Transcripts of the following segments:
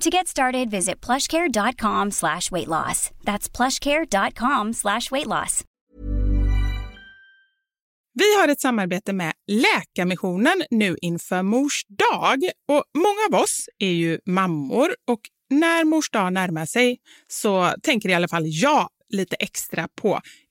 To get started, visit plushcare.com slash weight loss. That's plushcare.com slash weight loss. Vi har ett samarbete med Läkarmissionen nu inför Mors dag. Och många av oss är ju mammor och när Mors dag närmar sig så tänker i alla fall jag lite extra på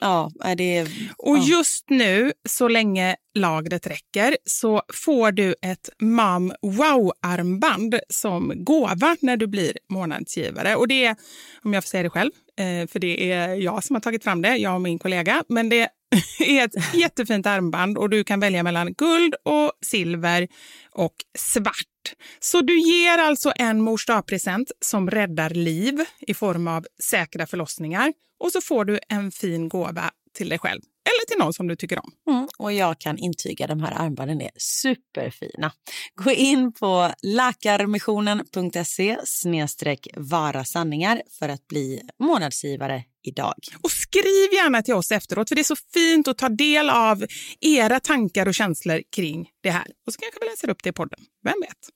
Ja, är det... Och ja. just nu, så länge lagret räcker, så får du ett Mam Wow-armband som gåva när du blir månadsgivare. Och det är, om jag får säga det själv, eh, för det är jag som har tagit fram det, jag och min kollega, men det är ett jättefint armband och du kan välja mellan guld och silver och svart. Så du ger alltså en mors present som räddar liv i form av säkra förlossningar och så får du en fin gåva till dig själv eller till någon som du tycker om. Mm, och jag kan intyga de här armbanden är superfina. Gå in på läkarmissionen.se snedstreck vara sanningar för att bli månadsgivare idag. Och skriv gärna till oss efteråt, för det är så fint att ta del av era tankar och känslor kring det här. Och så kanske vi läser upp det i podden. Vem vet?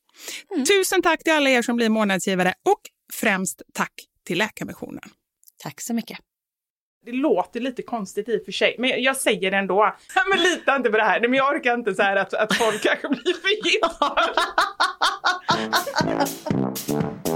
Tusen tack till alla er som blir månadsgivare och främst tack till Läkarmissionen. Tack så mycket. Det låter lite konstigt i och för sig, men jag säger det ändå. Men lita inte på det här. Men jag orkar inte så här att, att folk kanske blir förgiftade.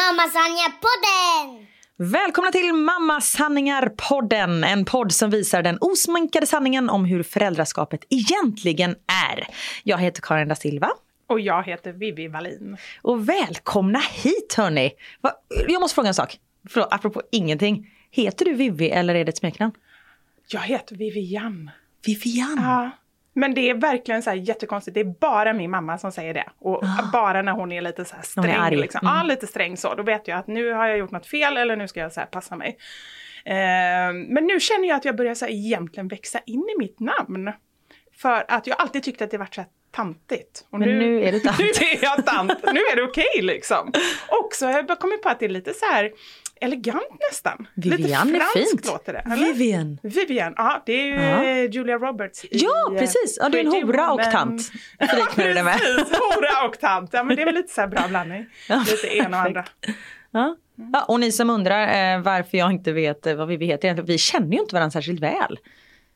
Mamma Sanja-podden! Välkomna till Mamma sanningar-podden. En podd som visar den osminkade sanningen om hur föräldraskapet egentligen är. Jag heter Karin da Silva. Och jag heter Vivi Wallin. Och välkomna hit hörni! Va- Jag måste fråga en sak. Förlåt, apropå ingenting. Heter du Vivi eller är det ett smeknamn? Jag heter Vivian. Vivian? Ja. Men det är verkligen så här jättekonstigt. Det är bara min mamma som säger det. Och bara när hon är lite så här sträng. Liksom. Mm. Ja, lite sträng så. Då vet jag att nu har jag gjort något fel eller nu ska jag så passa mig. Eh, men nu känner jag att jag börjar så här egentligen växa in i mitt namn. För att jag alltid tyckte att det varit så här tantigt. Och Men nu är du tant. nu är jag tant. Nu är det okej liksom. Och så har jag kommit på att det är lite så här elegant nästan. Vivian lite är franskt fint. låter det. Eller? Vivian. Vivian, ja det är ju Ja. Julia Roberts. i, Ja, eh, precis. Ja, du är en hora och tant. Det med. Precis, hora och tant. Ja men det är väl lite så här bra blandning. Lite ena och andra. Ja. Ja, och ni som undrar eh, varför jag inte vet eh, vad Vivi heter egentligen, vi känner ju inte varandra särskilt väl.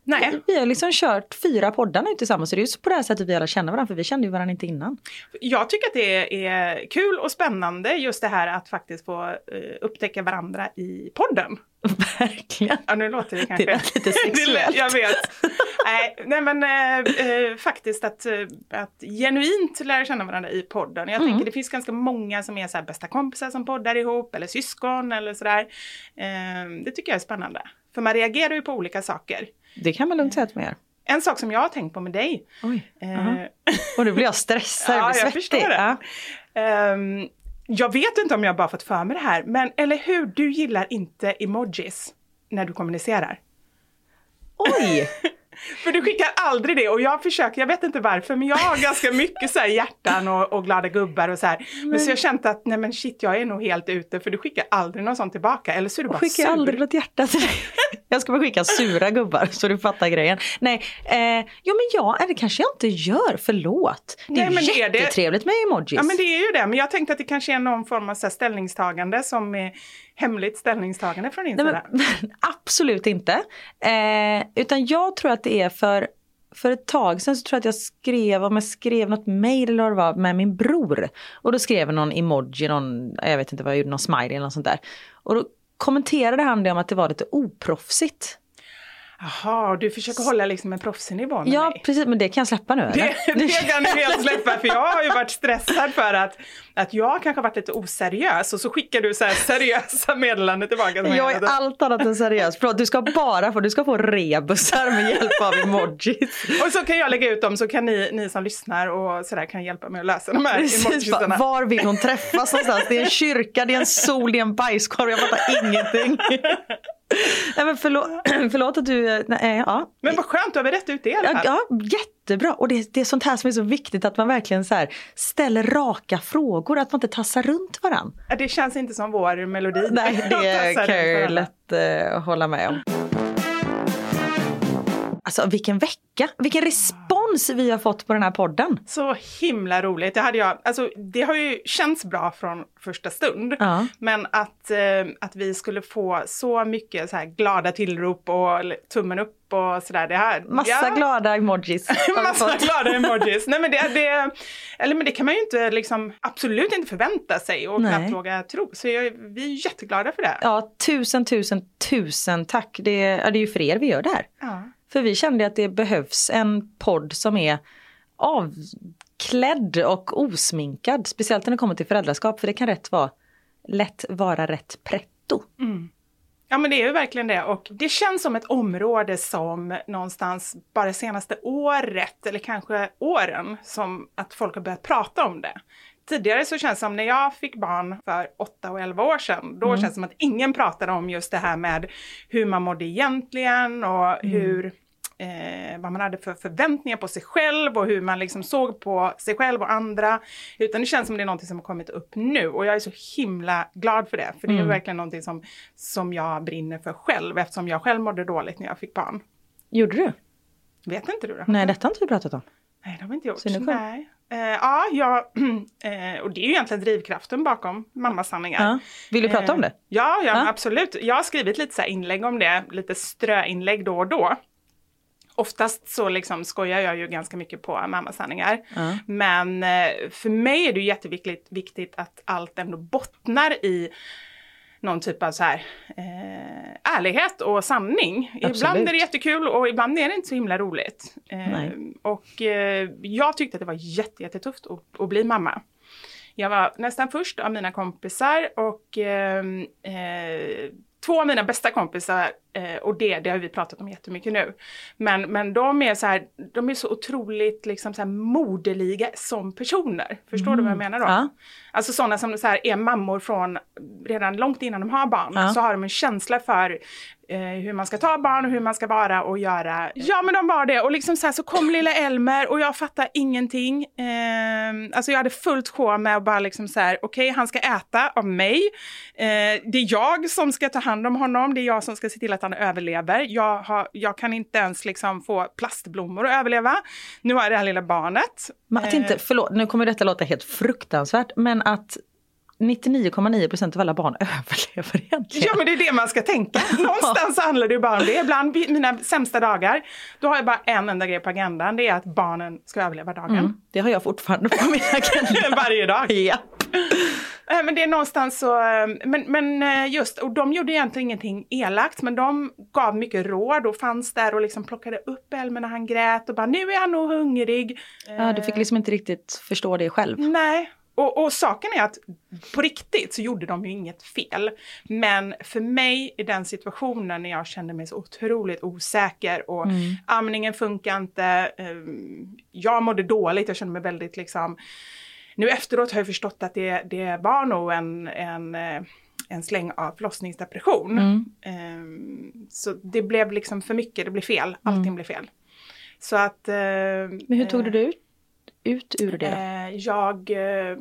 Nej, Vi har liksom kört fyra poddar nu tillsammans så det är ju på det här sättet vi alla känner varandra för vi kände ju varandra inte innan. jag tycker att det är kul och spännande just det här att faktiskt få eh, upptäcka varandra i podden. Verkligen. Ja nu låter det kanske... lät lite Det lät- sexuellt. jag vet. nej, men eh, eh, faktiskt att, eh, att genuint lära känna varandra i podden. Jag Mm. tänker det finns ganska många som är så bästa kompisar som poddar ihop eller syskon eller sådär. Eh, det tycker jag är spännande. För man reagerar ju på olika saker. Det kan man lugnt säga att man gör. En sak som jag har tänkt på med dig. Oj. eh. Och nu blir jag stressad, jag Ja, blir jag svettig. förstår det. Ja. Ehm, jag vet inte om jag bara fått för mig det här, men eller hur, du gillar inte emojis när du kommunicerar. Oj! För du skickar aldrig det och jag försöker, jag vet inte varför, men jag har ganska mycket så här hjärtan och, och glada gubbar och så här. Men, så jag känt att nej men shit, jag är nog helt ute för du skickar aldrig något sånt tillbaka. Eller så är du bara skickar sur. aldrig något hjärta till dig. Jag ska bara skicka sura gubbar så du fattar grejen. Nej, eh, ja men ja, det kanske jag inte gör, förlåt. Det är Nej, men det jättetrevligt med emojis. Ja men det är ju det, men jag tänkte att det kanske är någon form av så ställningstagande som är hemligt ställningstagande från din sida. absolut inte. Eh, utan jag tror att det är för för ett tag sen så tror jag att jag skrev, om jag skrev något mail eller vad det var med min bror. Och då skrev någon emoji, någon, jag vet inte vad jag gjorde, någon smiley eller något sånt där. Och då kommenterade han det om att det var lite oproffsigt. Jaha, du försöker hålla liksom en proffsig nivå med Ja mig. precis, men det kan jag släppa nu eller? Det, det kan du helt släppa för jag har ju varit stressad för att, att jag kanske har varit lite oseriös och så skickar du så här seriösa meddelanden tillbaka. till mig Jag är allt annat än seriös. Förlåt, du ska bara få, du ska få rebusar med hjälp av emojis. Och så kan jag lägga ut dem så kan ni, ni som lyssnar och sådär kan hjälpa mig att läsa de här Precis, emojisarna. var vill hon träffas någonstans? Det är en kyrka, det är en sol, det är en bajskorv, jag fattar ingenting. Nej men förlåt, förlåt att du, nej, ja. Men vad skönt, du har rätt ut det i alla Ja, fall. ja, jättebra. Och det, det är sånt här som är så viktigt att man verkligen så här ställer raka frågor, att man inte tassar runt varann. Ja, Det känns inte som vår melodi. Nej, det kan jag varandra. lätt eh, hålla med om. Alltså vilken vecka, vilken respons vi har fått på den här podden. Så himla roligt. Det, hade jag, alltså, det har ju känts bra från första stund. Ja. Men att, eh, att vi skulle få så mycket så här glada tillrop och tummen upp och sådär. Det här, Massa ja. glada emojis. Massa glada emojis. Nej men det, det, eller men det kan man ju inte liksom absolut inte förvänta sig och Nej. knappt våga tro. Så jag, vi är jätteglada för det. Ja, tusen, tusen, tusen tack. Det, ja, det är ju för er vi gör det här. Ja. För vi kände att det behövs en podd som är avklädd och osminkad. Speciellt när det kommer till föräldraskap för det kan rätt vara, lätt vara rätt pretto. Ja men det är ju verkligen det och det känns som ett område som någonstans bara senaste året eller kanske åren som att folk har börjat prata om det. Tidigare så känns det som när jag fick barn för 8 och 11 år sedan, då känns det som att ingen pratade om just det här med hur man mådde egentligen och hur eh, vad man hade för förväntningar på sig själv och hur man liksom såg på sig själv och andra. Utan det känns som det är någonting som har kommit upp nu och jag är så himla glad för det. För det är verkligen någonting som, som jag brinner för själv eftersom jag själv mådde dåligt när jag fick barn. Gjorde du? Vet inte du då? Nej, detta har inte vi pratat om. Nej, det har vi inte gjort. Nej. Eh, ja, jag, eh, och det är ju egentligen drivkraften bakom mammasanningar. Ja. Vill du prata om det? Eh, Ja, ja, Ja. absolut. Jag har skrivit lite så inlägg om det, lite ströinlägg då och då. Oftast så liksom skojar jag ju ganska mycket på mammasanningar. Ja. Men eh, för mig är det jätteviktigt viktigt att allt ändå bottnar i någon typ av så här, eh, ärlighet och sanning. Absolut. Ibland är det jättekul och ibland är det inte så himla roligt. Eh, och eh, jag tyckte att det var jätte, jättetufft att, att bli mamma. Jag var nästan först av mina kompisar och eh, eh, två av mina bästa kompisar, eh, och det, det har vi pratat om jättemycket nu, men, men de är så här, de är så otroligt liksom så här moderliga som personer. Förstår mm. du vad jag menar då? Ja. Alltså sådana som så här, är mammor från redan långt innan de har barn, ja. så har de en känsla för eh, hur man ska ta barn och hur man ska vara och göra. Ja men de var det och liksom så här, så kom lilla Elmer och jag fattar ingenting. Eh, alltså jag hade fullt sjå med att bara liksom så här, okej okay, han ska äta av mig. Eh, det är jag som ska ta hand om honom, det är jag som ska se till att han överlever. Jag, har, jag kan inte ens liksom få plastblommor att överleva. Nu har jag det här lilla barnet. Men att inte, förlåt, nu kommer detta låta helt fruktansvärt, men att 99,9 procent av alla barn överlever egentligen. Ja men det är det man ska tänka. Någonstans handlar det ju bara om det. Ibland mina sämsta dagar, då har jag bara en enda grej på agendan. Det är att barnen ska överleva dagen. Mm, det har jag fortfarande på min agenda. Varje dag. Ja. Eh, men det är någonstans så, eh, men, men eh, just, och de gjorde egentligen ingenting elakt men de gav mycket råd och fanns där och liksom plockade upp Elmer när han grät och bara nu är han nog hungrig. Ja, du fick liksom inte riktigt förstå det själv. Nej, och, och, saken är att på riktigt så gjorde de ju inget fel. Men för mig i den situationen när jag kände mig så otroligt osäker och mm. amningen funkar inte, um, jag mådde dåligt, jag kände mig väldigt liksom nu efteråt har jag förstått att det, det var nog en, en, eh, en släng av förlossningsdepression. Mm. Um, så det blev liksom för mycket, det blev fel, allting mm. blev fel. Så att... Uh, Men hur tog du det ut? ut ur det? Eh, jag, eh,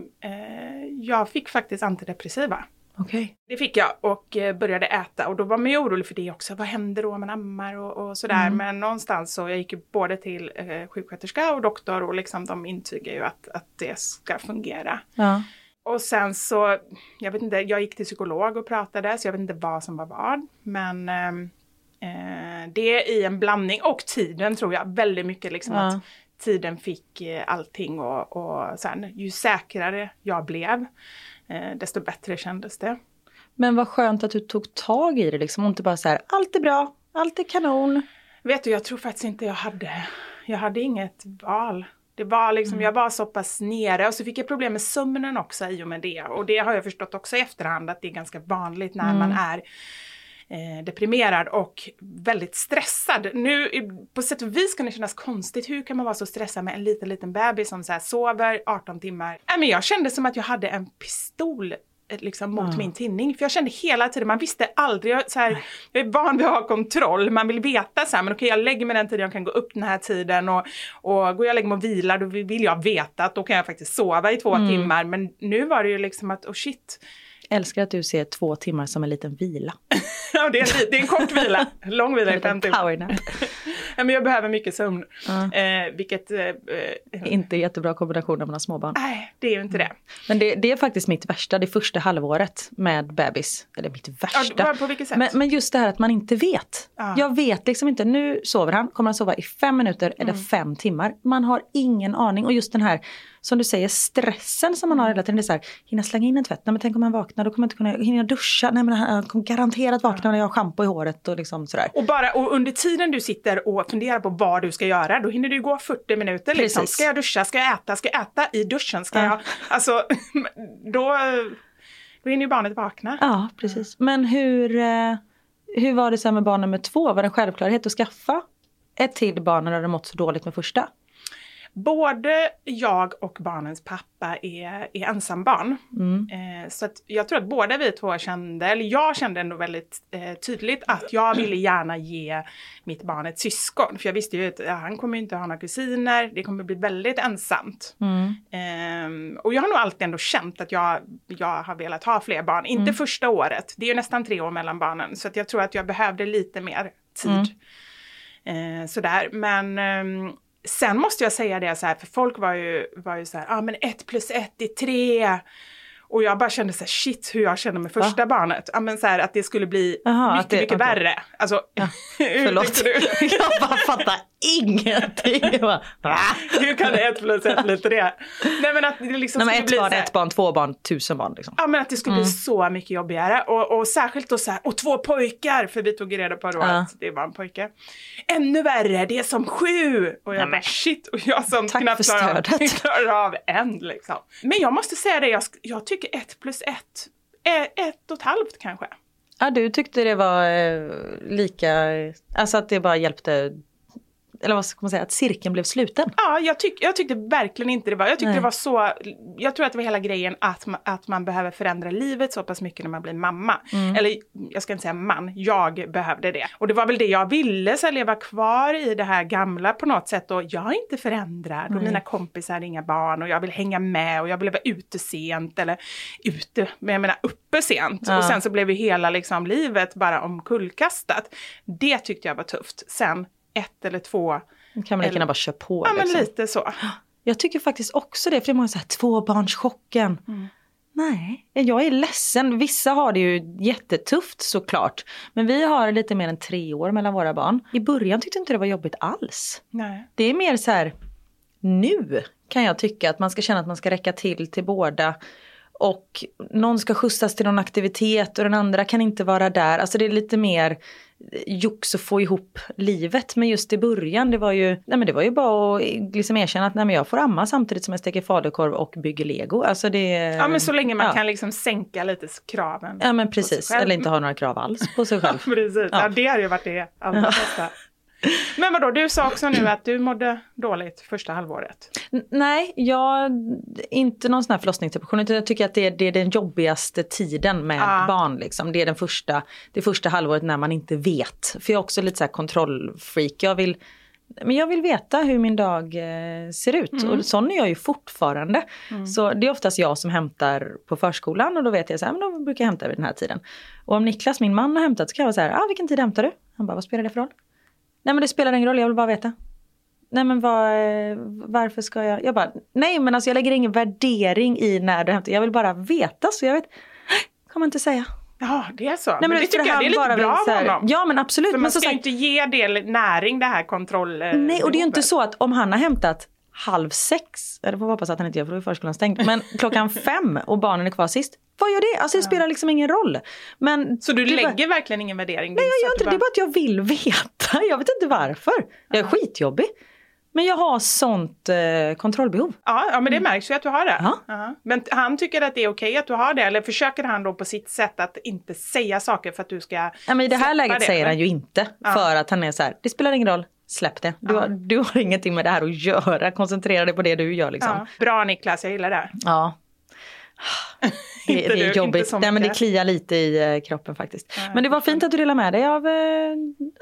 jag fick faktiskt antidepressiva. Okay. Det fick jag och eh, började äta och då var man ju orolig för det också. Vad händer då om man ammar och, och sådär. Mm. Men någonstans så jag gick ju både till eh, sjuksköterska och doktor och liksom de intygar ju att, att det ska fungera. Ja. Och sen så, jag vet inte, jag gick till psykolog och pratade så jag vet inte vad som var vad. Men ehm, eh, det är i en blandning och tiden tror jag väldigt mycket liksom ja. att tiden fick eh, allting och, och sen ju säkrare jag blev desto bättre kändes det. Men vad skönt att du tog tag i det liksom och inte bara så här, allt är bra, allt är kanon. Vet du, jag tror faktiskt inte jag hade, jag hade inget val. Det var liksom, mm. jag var så pass nere och så fick jag problem med sömnen också i och med det. Och det har jag förstått också i efterhand att det är ganska vanligt när mm. man är eh, deprimerad och väldigt stressad. Nu på sätt och vis kan det kännas konstigt, hur kan man vara så stressad med en liten liten bebis som så sover 18 timmar? Äh, men jag kände som att jag hade en pistol eh, liksom mot mm. min tinning. För jag kände hela tiden, man visste aldrig, så här, jag är van vid att ha kontroll, man vill veta så här, men okej jag lägger mig den tiden jag kan gå upp den här tiden och, och går jag och lägger mig och vilar då vill jag veta att då kan jag faktiskt sova i två mm. timmar. Men nu var det ju liksom att, oh shit, älskar att du ser två timmar som en liten vila. ja, det är, en, det är en kort vila. Lång vila i fem timmar. ja, men jag behöver mycket sömn. Uh. Eh, vilket... Eh, eh, inte jättebra kombination när man har småbarn. Nej, det är ju inte det. Men det, det, är faktiskt mitt värsta, det första halvåret med bebis. Eller mitt värsta. Ja, på vilket sätt? Men, men, just det här att man inte vet. Uh. Jag vet liksom inte, nu sover han, kommer han sova i fem minuter eller mm. fem timmar? Man har ingen aning. Och just den här som du säger, stressen som man har hela tiden. Det är så här, hinna slänga in en tvätt? Nej men tänk om han vaknar, då kommer jag inte kunna, hinna duscha? Nej men han kommer garanterat vakna när jag har schampo i håret och liksom sådär. Och, bara, och under tiden du sitter och funderar på vad du ska göra, då hinner du gå 40 minuter. Liksom. Ska jag duscha? Ska jag äta? Ska jag äta i duschen? Ska ja. jag... Alltså, då, då hinner ju barnet vakna. Ja, precis. Men hur, eh, hur var det sen med barn nummer två? Var det en självklarhet att skaffa ett till barn när du mått så dåligt med första? Både jag och barnens pappa är, är ensambarn. Mm. Eh, så att jag tror att båda vi två kände, eller jag kände ändå väldigt eh, tydligt att jag ville gärna ge mitt barn ett syskon. För jag visste ju att ja, han kommer inte ha några kusiner, det kommer bli väldigt ensamt. Mm. Eh, och jag har nog alltid ändå känt att jag, jag har velat ha fler barn. Inte mm. första året, det är ju nästan tre år mellan barnen. Så att jag tror att jag behövde lite mer tid. Mm. Eh, sådär, men ehm, Sen måste jag säga det så här, för folk var ju, var ju så här, ja ah, men ett plus ett är tre. Och jag bara kände så här, shit hur jag kände med första Va? barnet. Ja, men så här, att det skulle bli Aha, mycket, det, mycket okay. värre. Alltså, ja. Förlåt. jag bara fattar ingenting. Bara, hur kan ett plus ett bli tre? Nej men att det liksom Nej, men ett barn, ett barn, två barn, tusen barn. Liksom. Ja men att det skulle mm. bli så mycket jobbigare. Och, och särskilt då så här, och två pojkar, för vi tog reda på då ja. att det var en pojke. Ännu värre, det är som sju! Och jag Nej, bara shit, och jag som Tack knappt klarar av, klarar av en liksom. Men jag måste säga det, jag, jag tycker ett plus ett ett och ett halvt kanske. Ja, du tyckte det var eh, lika, alltså att det bara hjälpte, eller vad ska man säga, att cirkeln blev sluten? Ja, jag, tyck, jag tyckte verkligen inte det var, jag tyckte Nej. det var så, jag tror att det var hela grejen att, ma- att man behöver förändra livet så pass mycket när man blir mamma. Mm. Eller jag ska inte säga man, jag behövde det. Och det var väl det jag ville, så här, leva kvar i det här gamla på något sätt och jag är inte förändrad och mina kompisar är inga barn och jag vill hänga med och jag vill vara ute sent eller ute, men jag menar uppe sent. Ja. Och sen så blev ju hela liksom livet bara omkullkastat. Det tyckte jag var tufft. Sen ett eller två, kan man lika gärna bara köra på. ja men liksom. lite så. Jag tycker faktiskt också det, för det är många så här tvåbarnschocken. Mm. Nej, jag är ledsen. Vissa har det ju jättetufft såklart. Men vi har lite mer än tre år mellan våra barn. I början tyckte jag inte det var jobbigt alls. Nej. Det är mer så här, nu kan jag tycka att man ska känna att man ska räcka till till båda. Och någon ska skjutsas till någon aktivitet och den andra kan inte vara där. Alltså det är lite mer jox att få ihop livet. Men just i början det var ju, nej men det var ju bara att liksom erkänna att nej men jag får amma samtidigt som jag steker falukorv och bygger lego. Alltså det... Ja men så länge man ja. kan liksom sänka lite kraven. Ja men precis, eller inte ha några krav alls på sig själv. Precis, ja. Ja. det hade ju varit det allra bästa. Men vadå, du sa också nu att du mådde dåligt första halvåret. Nej, jag inte någon sån här förlossningsdepression utan jag tycker att det är, det är den jobbigaste tiden med Ja. barn. Liksom. Det är den första, det första halvåret när man inte vet. För jag är också lite så här kontrollfreak. Jag vill, men jag vill veta hur min dag eh, ser ut och sån är jag ju fortfarande. Så det är oftast jag som hämtar på förskolan och då vet jag så här, men då brukar jag hämta vid den här tiden. Och om Niklas, min man, har hämtat så kan jag vara så här, ah, vilken tid hämtar du? Han bara, vad spelar det för roll? Nej men det spelar ingen roll, jag vill bara veta. Nej men vad, eh, varför ska jag? Jag bara, nej men alltså jag lägger ingen värdering i när du hämtar. Jag vill bara veta så jag vet, kommer inte säga. Ja, det är så. Nej, men, det tycker jag det är lite bra så av honom. Ja men absolut. För men man som ska ju inte ge det näring, det här kontroll... nej och det är ju inte så att om han har hämtat halv sex, eller får hoppas att han inte gör för då är förskolan stängd, men klockan fem och barnen är kvar sist. Vad gör det? Alltså det spelar liksom ingen roll. Men Så du är bara- lägger verkligen ingen värdering? Nej jag gör inte det. du Det är bara att jag vill veta. Jag vet inte varför. Jag är skitjobbig. Men jag har sånt eh, kontrollbehov. Ja, ja, men det märks ju att du har det. Mm. Ja. Ja. Men han tycker att det är okej att du har det, eller försöker han då på sitt sätt att inte säga saker för att du ska Ja, men I det här läget det, säger eller? han ju inte. För att han är så här, det spelar ingen roll, släpp det. Du, har, du har ingenting med det här att göra, koncentrera dig på det du gör liksom. Ja. Bra Niklas, jag gillar det. Ja. Det, det du, är inte jobbigt. Nej, men det kliar lite i eh, kroppen faktiskt. Ja, men det var fint att du delade med dig av, eh,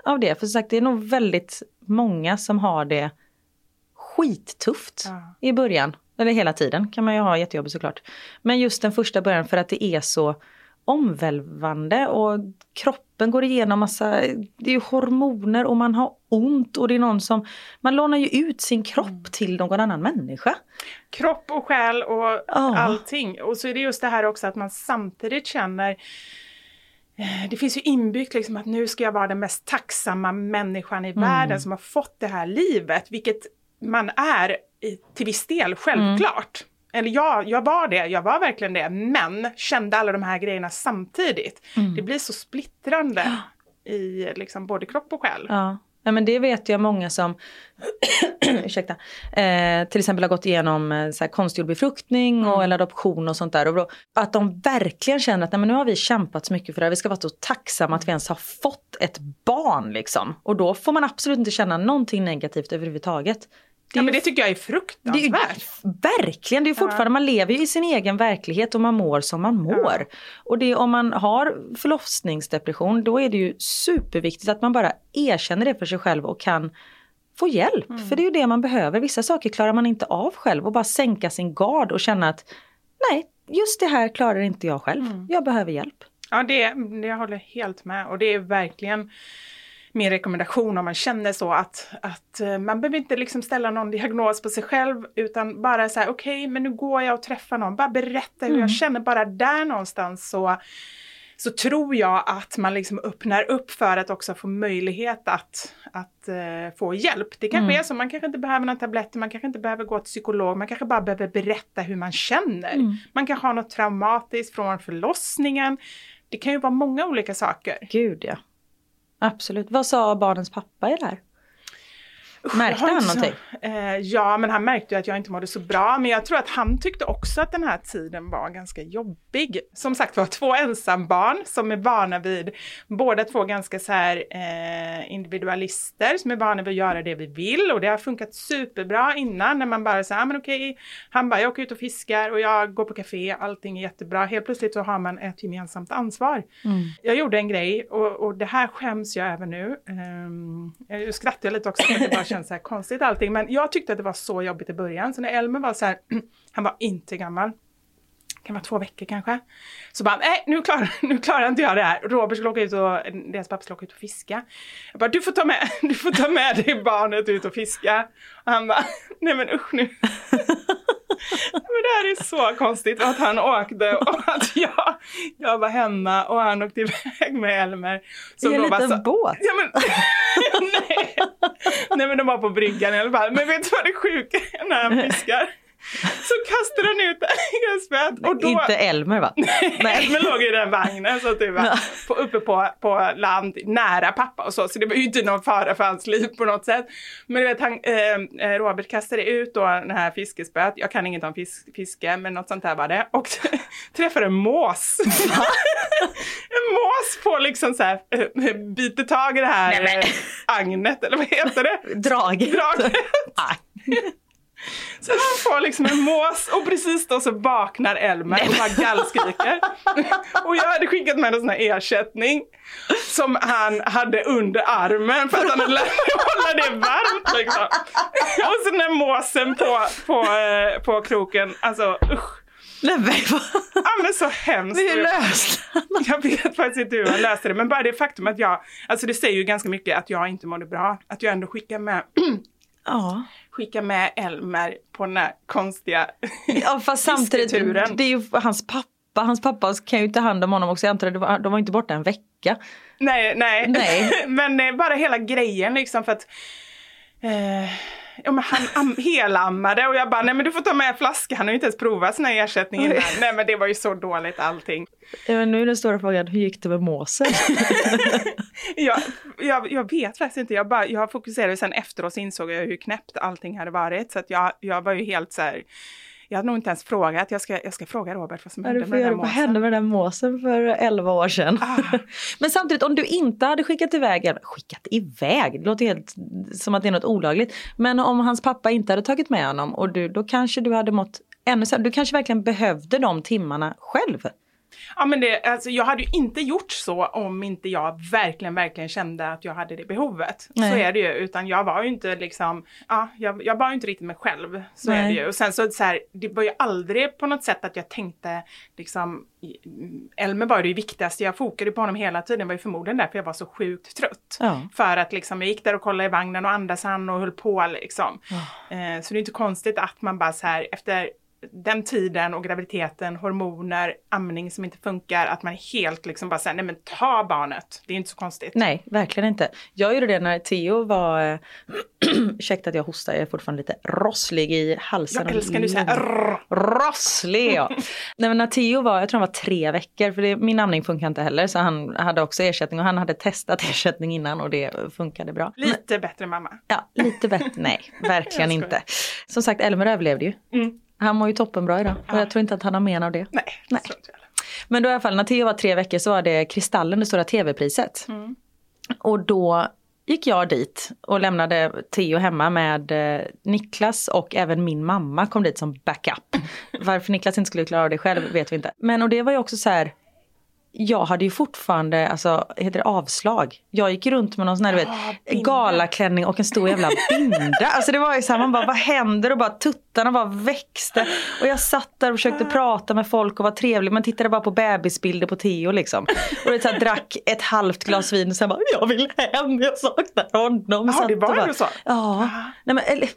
av det. För som sagt, det är nog väldigt många som har det skittufft Ja. i början. Eller hela tiden kan man ju ha jättejobbigt såklart. Men just den första början för att det är så omvälvande och kroppen går igenom massa, det är hormoner och man har ont och det är någon som, man lånar ju ut sin kropp till någon annan människa. Kropp och själ och Ja. allting. Och så är det just det här också att man samtidigt känner eh, det finns ju inbyggt liksom att nu ska jag vara den mest tacksamma människan i Mm. världen som har fått det här livet, vilket man är till viss del, självklart. Eller ja, jag var det, jag var verkligen det, men kände alla de här grejerna samtidigt. Mm. Det blir så splittrande i liksom både kropp och själ. Ja. ja men det vet jag många som ursäkta, eh, till exempel har gått igenom eh, så här, konstgjord befruktning och eller adoption och sånt där. Och då, att de verkligen känner att nej, men nu har vi kämpat så mycket för det här, vi ska vara så tacksamma att vi ens har fått ett barn liksom. Och då får man absolut inte känna någonting negativt överhuvudtaget. Det Ja, men det tycker jag är det fruktansvärt. verkligen, det är fortfarande, man lever ju i sin egen verklighet och man mår som man mår. Och det, om man har förlossningsdepression då är det ju superviktigt att man bara erkänner det för sig själv och kan få hjälp. Mm. För det är ju det man behöver. Vissa saker klarar man inte av själv och bara sänka sin gard och känna att nej, just det här klarar inte jag själv. Mm. Jag behöver hjälp. Ja, det, det jag håller helt med. Och det är verkligen min rekommendation om man känner så att, att eh, man behöver inte liksom ställa någon diagnos på sig själv utan bara så här okej men nu går jag och träffar någon, bara berätta hur jag känner, bara där någonstans så så tror jag att man liksom öppnar upp för att också få möjlighet att, att eh, få hjälp. Det kanske är så, man kanske inte behöver några tabletter, man kanske inte behöver gå till psykolog, man kanske bara behöver berätta hur man känner. Man kanske har något traumatiskt från förlossningen. Det kan ju vara många olika saker. Gud ja. Absolut. Vad sa barnens pappa i det här? Märkte han så- någonting? Eh, ja, men han märkte ju att jag inte mådde så bra. Men jag tror att han tyckte också att den här tiden var ganska jobbig. Som sagt var, två ensambarn som är vana vid, båda två ganska så här eh, individualister som är vana vid att göra det vi vill. Och det har funkat superbra innan när man bara säger, ah, men okej, han bara, jag åker ut och fiskar och jag går på café, allting är jättebra. Helt plötsligt så har man ett gemensamt ansvar. Jag gjorde en grej och, och det här skäms jag över nu. Um, jag skrattar lite också för det bara känns så här konstigt allting. Men jag tyckte att det var så jobbigt i början. Så när Elmer var så här, han var inte gammal. Kan vara två veckor kanske. Så bara, nej nu klarar, nu klarar inte jag det här. Robert skulle åka ut och, deras pappa skulle åka ut och fiska. Jag bara, du får ta med, du får ta med dig barnet ut och fiska. Och han bara, nej men usch nu. Men det här är så konstigt att han åkte och att jag, jag var hemma och han åkte iväg med Elmer. I en liten så- båt? Ja, men, nej. men de var på bryggan i alla fall. Men vet du vad det sjuka är när han fiskar? Så kastar han ut spöet och då... Inte Elmer va? Nej, men låg i den vagnen så det var på, uppe på, på land nära pappa och så. Så det var ju inte någon fara för hans liv på något sätt. Men du vet, han, eh, eh, Robert kastade ut då den här fiskespöet. Jag kan inget om fisk, fiske, men något sånt där var det. Och träffade en mås. en mås på liksom så här, eh, biter tag i det här Nej, eh, agnet, eller vad heter det? Draget. Draget. Så han får liksom en mås och precis då så vaknar Elmer och bara gallskriker. och jag hade skickat med en sån här ersättning som han hade under armen för att han hade lärt att hålla det varmt liksom. och så den här måsen på, på, eh, på kroken, alltså usch. Nej, men, Ja men så hemskt. men hur löste han Jag vet faktiskt inte hur han löste det, men bara det faktum att jag, alltså det säger ju ganska mycket att jag inte mådde bra. Att jag ändå skickar med, Ja. Skickar med Elmer på den här konstiga ja, fast samtidigt, det är ju hans pappa. Hans pappa kan ju ta hand om honom också. Jag antar att de var inte borta en vecka. Nej, nej. Nej. men eh, bara hela grejen liksom för att eh, ja, men han am- helammade och jag bara, nej men du får ta med flaska, han har ju inte ens provat sån här ersättning innan. Nej men det var ju så dåligt allting. Men nu är den stora frågan, hur gick det med måsen? Jag, jag, jag vet faktiskt inte, jag, bara, jag fokuserade sen efteråt så insåg jag hur knäppt allting hade varit. Så att jag, jag var ju helt så här, jag hade nog inte ens frågat, jag ska, jag ska fråga Robert vad som hände med den där vad måsen. hände med den måsen för 11 år sedan. Ah. Men samtidigt om du inte hade skickat iväg, eller skickat iväg, det låter helt som att det är något olagligt. Men om hans pappa inte hade tagit med honom och du, då kanske du hade mått ännu sämre. Du kanske verkligen behövde de timmarna själv. Ja men det, alltså, jag hade ju inte gjort så om inte jag verkligen, verkligen kände att jag hade det behovet. Nej. Så är det ju, utan jag var ju inte liksom, ja, jag, jag var ju inte riktigt mig själv. Så är Nej. det ju. Och sen så, så här, det var ju aldrig på något sätt att jag tänkte liksom, Elmer var ju det viktigaste, jag fokade på honom hela tiden, det var ju förmodligen därför jag var så sjukt trött. Ja. För att liksom, jag gick där och kollade i vagnen och andas han och höll på liksom. Eh, så det är inte konstigt att man bara så här efter den tiden och graviditeten, hormoner, amning som inte funkar, att man helt liksom bara säger nej men ta barnet. Det är inte så konstigt. Nej, verkligen inte. Jag gjorde det när Theo var... Ursäkta att jag hostar, jag är fortfarande lite rosslig i halsen. Jag älskar när du säger. Rosslig ja. Nej men när Theo var, jag tror han var tre veckor, för det, min amning funkar inte heller. Så han hade också ersättning och han hade testat ersättning innan och det funkade bra. Men, Lite bättre mamma. ja, lite bättre. Nej, verkligen inte. Som sagt, Elmer överlevde ju. Mm. Han mår ju toppenbra idag och Ja. jag tror inte att han har men av det. Nej, det Nej. tror inte jag. Men då i alla fall när Theo var tre veckor så var det Kristallen, det stora tv-priset. Mm. Och då gick jag dit och lämnade Theo hemma med eh, Niklas och även min mamma kom dit som backup. Varför Niklas inte skulle klara av det själv vet vi inte. Men och det var ju också så här jag hade ju fortfarande, alltså, heter det avslag? Jag gick runt med någon sån här, du vet, binda. galaklänning och en stor jävla binda. Alltså det var ju så här, man bara, vad händer? Och bara tuttarna bara växte. Och jag satt där och försökte prata med folk och var trevlig, men tittade bara på bebisbilder på Theo liksom. Och det så här, drack ett halvt glas vin och sen bara, jag vill hem, jag saknar honom. Satt det var bara, så? Ja. Nej, men, eller,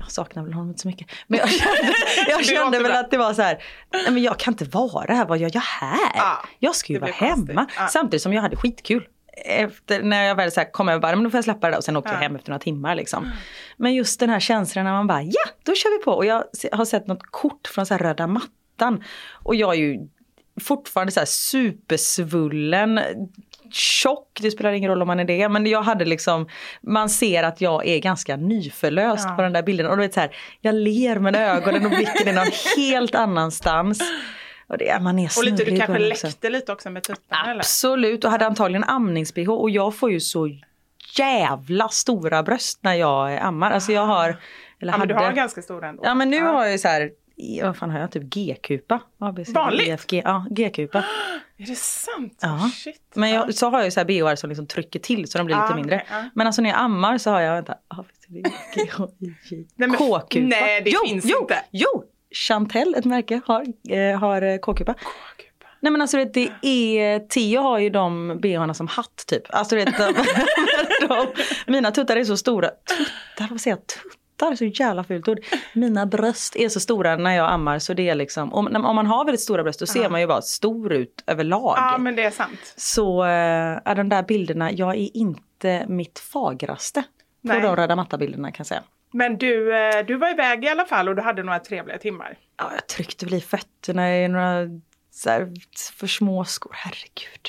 jag saknar väl honom inte så mycket. Men jag kände, jag kände väl bra. att det var så här, nej men jag kan inte vara här, vad gör jag här? Ja, jag ska ju vara hemma. Ja. Samtidigt som jag hade skitkul. Efter, när jag väl så här kom över bara, men då får jag släppa det där och sen åkte jag Ja. hem efter några timmar liksom. Men just den här känslan när man bara, ja då kör vi på. Och jag har sett något kort från så här röda mattan. Och jag är ju fortfarande så här supersvullen, tjock, det spelar ingen roll om man är det, men jag hade liksom, man ser att jag är ganska nyförlöst Ja. på den där bilden och du vet så här, jag ler med ögonen och blicken är någon helt annanstans. Och det, man är Och lite, du kanske också. läckte lite också med tuttarna eller? Absolut och hade antagligen amnings-bh och jag får ju så jävla stora bröst när jag ammar. Alltså jag har, eller Ja men du hade, har ganska stora ändå. ja men nu har jag ju så här, vad fan har jag, typ G-kupa? ABC, Vanligt? Ja G-kupa. Är det sant? Ja. Shit. Men jag, så har jag ju så här BHR som liksom trycker till så de blir Ah, lite mindre. ja. Men alltså när jag ammar så har jag, vänta, men- K-kupa. nej, det jo, finns jo, inte. Jo, Chantel, ett märke, har, eh, har eh, K-kupa. Nej men alltså det är, Theo har ju de bhna som hatt typ. Alltså du vet, de, de, mina tuttar är så stora. Tuttar, vad säger jag? Tuttar, så jävla fult ord. Mina bröst är så stora när jag ammar så det är liksom, om, om man har väldigt stora bröst då ser man ju bara stor ut överlag. Ja men det är sant. Så äh, är de där bilderna, jag är inte mitt fagraste på Nej. de röda matta-bilderna kan jag säga. Men du, eh, du var iväg i alla fall och du hade några trevliga timmar. Ja, jag tryckte väl i fötterna i några så här, för små skor, herregud.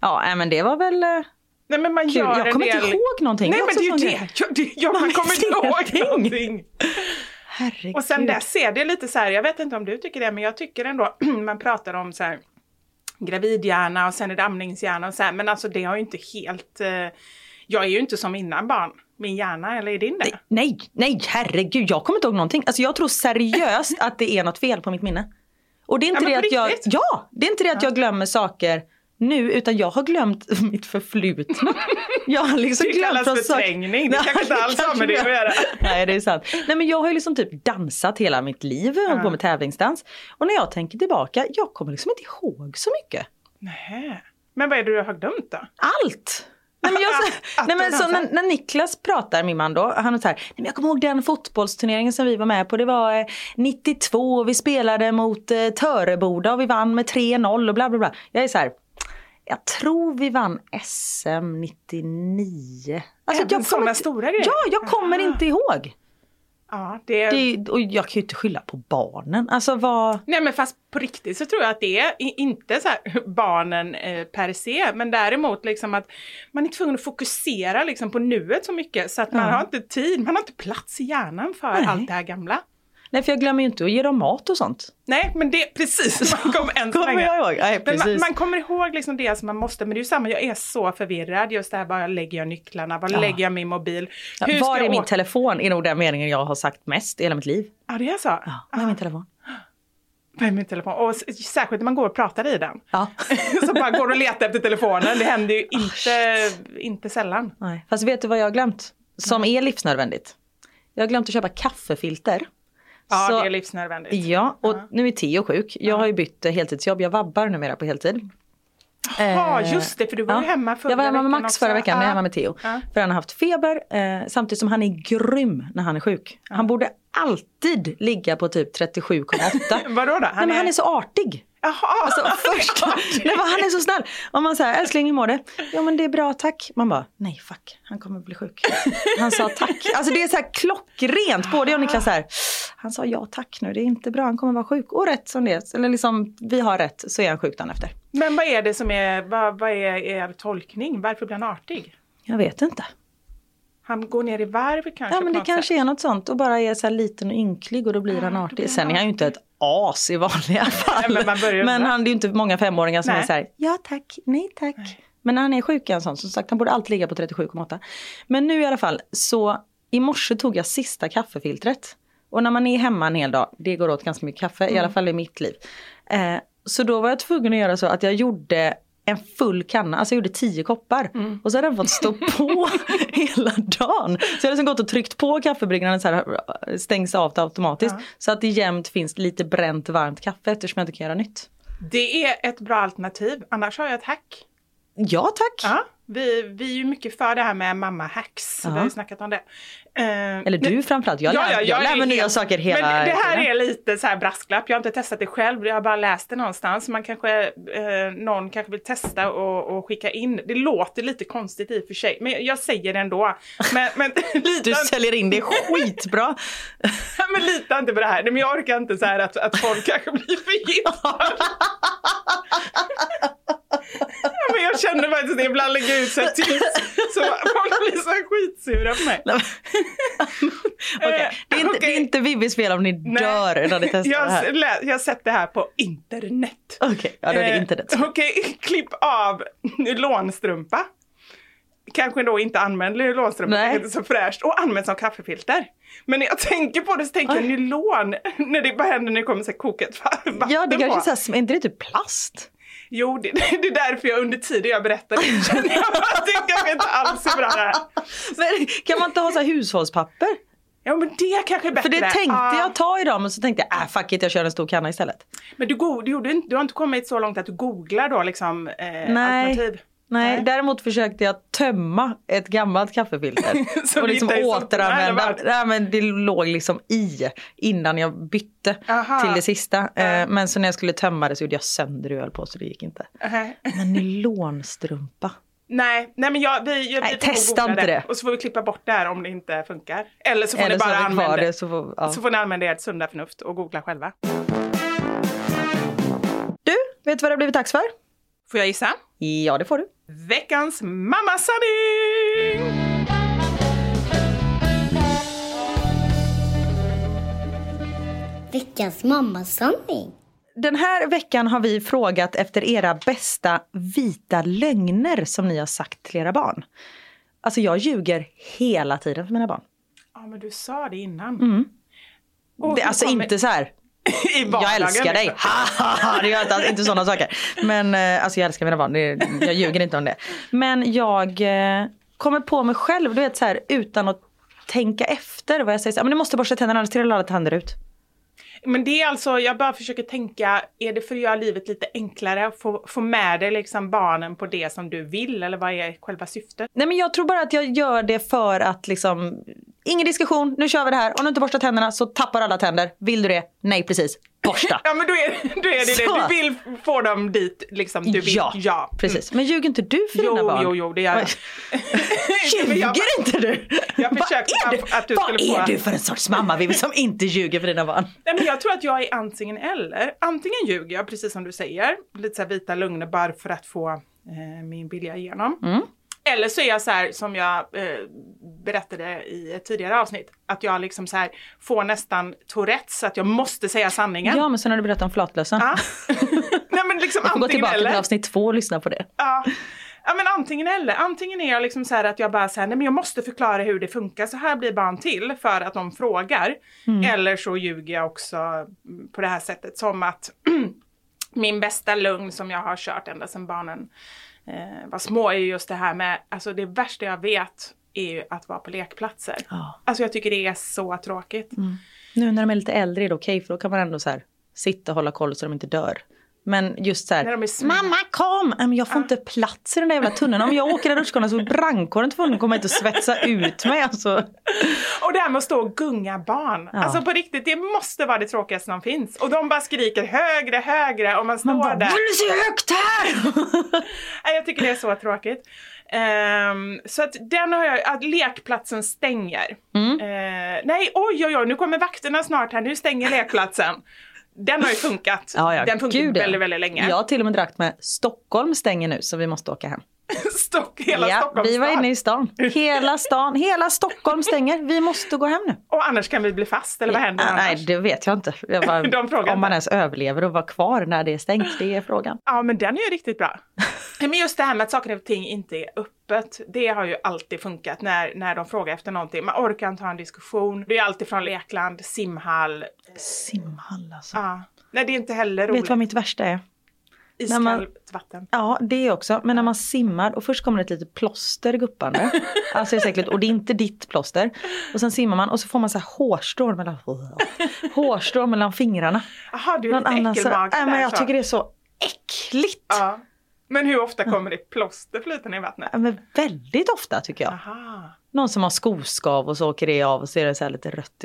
Ja, nej, men det var väl eh, Nej men man kul. gör Jag en kommer del... inte ihåg någonting. Nej men det är ju det. Jag, det jag, man kommer inte ihåg någonting. Herregud. Och sen dess är det lite så här, jag vet inte om du tycker det, men jag tycker ändå, man pratar om så här gravidhjärna och sen är det amningshjärna och så här, men alltså det har ju inte helt, eh, jag är ju inte som innan barn, min hjärna, eller är din det? Nej, nej, herregud, jag kommer inte ihåg någonting. Alltså jag tror seriöst att det är något fel på mitt minne. Och det är inte Ja, det att jag, ja, det är inte det att jag glömmer saker nu utan jag har glömt mitt förflutna. Jag har liksom Det glömt kallas förträngning, det kanske inte alls har med det att göra. Nej det är sant. Nej men jag har ju liksom typ dansat hela mitt liv, har på med tävlingsdans. Och när jag tänker tillbaka, jag kommer liksom inte ihåg så mycket. Nej. Men vad är det du har glömt då? Allt! Nej men, jag, Att nej, men så när, när Niklas pratar, min man då, han är så här, nej, men jag kommer ihåg den fotbollsturneringen som vi var med på, det var eh, 92 och vi spelade mot eh, Töreboda och vi vann med 3-0 och bla bla bla. Jag är så här, jag tror vi vann SM 99. Alltså, Även jag kommer stora grejer? Ja, jag kommer Aha. inte ihåg. Ja, det. Det, och jag kan ju inte skylla på barnen. Alltså vad... Nej men fast på riktigt så tror jag att det är inte så barnen eh, per se men däremot liksom att man är tvungen att fokusera liksom på nuet så mycket så att man Ja. har inte tid, man har inte plats i hjärnan för Nej. allt det här gamla. Nej för jag glömmer ju inte att ge dem mat och sånt. Nej men det precis, man så Kommer jag ihåg? Nej, Men man, precis. man kommer ihåg liksom det som man måste, men det är ju samma, jag är så förvirrad just det här, var lägger jag nycklarna, var Ja. lägger jag min mobil? Ja, Hur var är min telefon? är nog den meningen jag har sagt mest i hela mitt liv. Ja det är så? Ja, var är min telefon? Vad är min telefon? Och särskilt när man går och pratar i den. Ja. så bara går och letar efter telefonen, det händer ju inte, inte sällan. Nej. Fast vet du vad jag har glömt? Som är livsnödvändigt. Jag har glömt att köpa kaffefilter. Ja, Så- det är livsnödvändigt. Ja, och Ja. nu är Theo sjuk. Jag har ju bytt heltidsjobb. Jag vabbar numera på heltid. Ja, Eh, just det, för du var ju hemma förra Jag var hemma med veckan Max också. förra veckan, är jag Ja. hemma med Theo. Ja. För han har haft feber, eh, samtidigt som han är grym när han är sjuk. Han borde alltid ligga på typ 37,8. Vadå då? Han, Nej, men han är så artig. Jaha! Alltså först, nej, men han är så snäll. Om man säger älskling hur mår det? Ja men det är bra tack. Man bara nej fuck han kommer bli sjuk. Han sa tack. Alltså det är så här klockrent. Både jag och Niklas här. Han sa ja tack nu det är inte bra han kommer vara sjuk. Och rätt som det är. Eller liksom vi har rätt så är han sjuk dagen efter. Men vad är det som är, vad, vad är er tolkning? Varför blir han artig? Jag vet inte. Han går ner i varv kanske Ja men det kanske sätt. är något sånt och bara är så här liten och ynklig och då blir han då artig. blir Sen han är han ju inte ett as i vanliga fall. men men han det är ju inte många femåringar som Nej. är så här, ja tack, nej tack. Men när han är sjuk är han sån, som sagt han borde alltid ligga på 37,8. Men nu i alla fall så i morse tog jag sista kaffefiltret. Och när man är hemma en hel dag, det går åt ganska mycket kaffe, Mm. i alla fall i mitt liv. Eh, så då var jag tvungen att göra så att jag gjorde en full kanna, alltså jag gjorde tio koppar. Mm. Och så hade den fått stå på hela dagen. Så jag hade liksom gått och tryckt på kaffebryggaren så här stängs av det automatiskt. Så att det jämt finns lite bränt varmt kaffe eftersom jag inte kan göra nytt. Det är ett bra alternativ, annars har jag ett hack. Ja tack! Ja, vi, vi är ju mycket för det här med mamma-hacks, vi Ja. har ju snackat om det. Eh, Eller du framförallt, jag, lär, jag, lär är mig nya saker hela Men det här tiden. är lite så här brasklapp, jag har inte testat det själv, jag har bara läst det någonstans. Man kanske, eh, någon kanske vill testa och, och skicka in. Det låter lite konstigt i och för sig, men jag säger det ändå. Men, men, lita, Du säljer in det skitbra. men lita inte på det här, men jag orkar inte så här att, att folk kanske blir förgiftade. Men jag känner faktiskt det ibland lägger jag ut så här tips så folk blir så skitsura på mig. Okej, Det, är inte- det är inte Vivis fel om ni dör när ni testar jag, det här. lä- jag har sett det här på internet. Okej, ja då är det Eh, internet. Okej, klipp av nylonstrumpa. Kanske då inte använd nylonstrumpa, Nej. kanske inte så fräscht. Och använd som kaffefilter. Men när jag tänker på det så tänker jag Oj. nylon. När det bara händer när det kommer så här kokat vatten Ja, det på. kanske är så här, är inte det typ plast? Jo, det, det är därför jag under tiden jag berättar det känner jag att det kanske inte alls är bra det här. Men kan man inte ha så här hushållspapper? Ja men det kanske är bättre. För det tänkte Ah, jag ta idag men så tänkte jag, äh fuck it, jag kör en stor kanna istället. Men du, go- du, inte, du har inte kommit så långt att du googlar då liksom eh, Nej. alternativ? Nej, däremot försökte jag tömma ett gammalt kaffefilter. Och liksom återanvända. Nej, Nej, men det låg liksom i innan jag bytte Aha. till det sista. Eh, Men så när jag skulle tömma det så gjorde jag sönder det och höll på så det gick inte. Nej. Men nylonstrumpa. Nej, nej men jag, vi, jag, Nej, vi testa inte det. Och så får vi klippa bort det här om det inte funkar. Eller så får Eller ni bara använda det så får, ja. Så får ni använda ert sunda förnuft och googla själva. Du, vet du vad det har blivit dags för? Får jag gissa? Ja, det får du. Veckans mammasanning! Veckans mammasanning. Den här veckan har vi frågat efter era bästa vita lögner som ni har sagt till era barn. Alltså jag ljuger hela tiden för mina barn. Ja men du sa det innan. Mm. Och Det, så alltså kommer- inte så här. I vardagen, Jag älskar dig. liksom. Det gör inte, inte sådana saker. Men eh, alltså jag älskar mina barn. Det, jag ljuger inte om det. Men jag eh, kommer på mig själv, du vet så här utan att tänka efter vad jag säger. Så, men du måste borsta tänderna annars trillar alla tänder ut. Men det är alltså, jag bara försöker tänka, är det för att göra livet lite enklare? Få, få med dig liksom barnen på det som du vill? Eller vad är själva syftet? Nej men jag tror bara att jag gör det för att liksom Ingen diskussion, nu kör vi det här. Om du inte borstar tänderna så tappar alla tänder. Vill du det? Nej precis. Borsta. Ja men då är, då är det Så. det, du vill få dem dit liksom du vill. Ja, ja. precis. Men ljuger inte du för Jo, dina barn? jo, jo, det gör jag. Ljuger inte du? Jag Vad försökte är bara du, att du vad skulle få- är du för en sorts mamma Vivi som inte ljuger för dina barn? Nej, men jag tror att jag är antingen eller. Antingen ljuger jag, precis som du säger, lite så här vita lögner bara för att få eh, min vilja igenom. Mm. Eller så är jag så här som jag eh, berättade i ett tidigare avsnitt, att jag liksom så här får nästan Tourettes, att jag måste säga sanningen. Ja men sen har du berättat om flatlösa. Ja. Nej men liksom Jag får gå tillbaka eller. till avsnitt två och lyssna på det. Ja. ja men antingen eller. Antingen är jag liksom så här att jag bara säger nej men jag måste förklara hur det funkar. Så här blir barn till för att de frågar. Mm. Eller så ljuger jag också mm, på det här sättet som att min bästa lögn som jag har kört ända sedan barnen eh, var små är ju just det här med, alltså det värsta jag vet är ju att vara på lekplatser. Ja. Alltså jag tycker det är så tråkigt. Nu när de är lite äldre är det okej för då kan man ändå så här sitta och hålla koll så de inte dör. Men just så här, När de är små. mamma kom! Nej, men jag får inte plats i den där jävla tunneln. Om jag åker i rutschkanan så är brandkåren tvungen att komma hit och svetsa ut mig. Alltså. Och det här med att stå och gunga barn. Ja. Alltså på riktigt, det måste vara det tråkigaste som finns. Och de bara skriker högre, högre och man står Man bara, där. vill du se högt här? Nej, jag tycker det är så tråkigt. Ehm, så att den har jag, att lekplatsen stänger. Mm. Eh, nej, oj oj oj, nu kommer vakterna snart här, nu stänger lekplatsen. Den har ju funkat. Ja, ja, den funkar gud, ja. väldigt, väldigt länge. Jag har till och med dragt med Stockholm stänger nu så vi måste åka hem. Stock, hela ja, Stockholms vi var inne i stan. Hela stan, hela Stockholm stänger. Vi måste gå hem nu. Och annars kan vi bli fast, eller vad händer annars? nej, det vet jag inte. Jag bara, om man ens överlever och vara kvar när det är stängt, det är frågan. Ja, men den är ju riktigt bra. Men just det här med att saker och ting inte är öppet, det har ju alltid funkat när, när de frågar efter någonting. Man orkar inte ha en diskussion. Det är alltid från lekland, simhall. Simhall alltså. Ja. Nej, det är inte heller Vet roligt. du vad mitt värsta är? Iskallt man- vatten. Ja, det också. Men när man simmar och först kommer det ett litet plåster guppande. Alltså det är äckligt. Och det är inte ditt plåster. Och sen simmar man och så får man så här hårstrån mellan, hårstrån mellan fingrarna. Jaha, du är Någon lite annan så, äckelmag nej, men jag så. tycker det är så äckligt. Ja. Men hur ofta kommer det plåster flytande i vattnet? Ja, men väldigt ofta tycker jag. Aha. Någon som har skoskav och så åker det av och så är det så lite rött.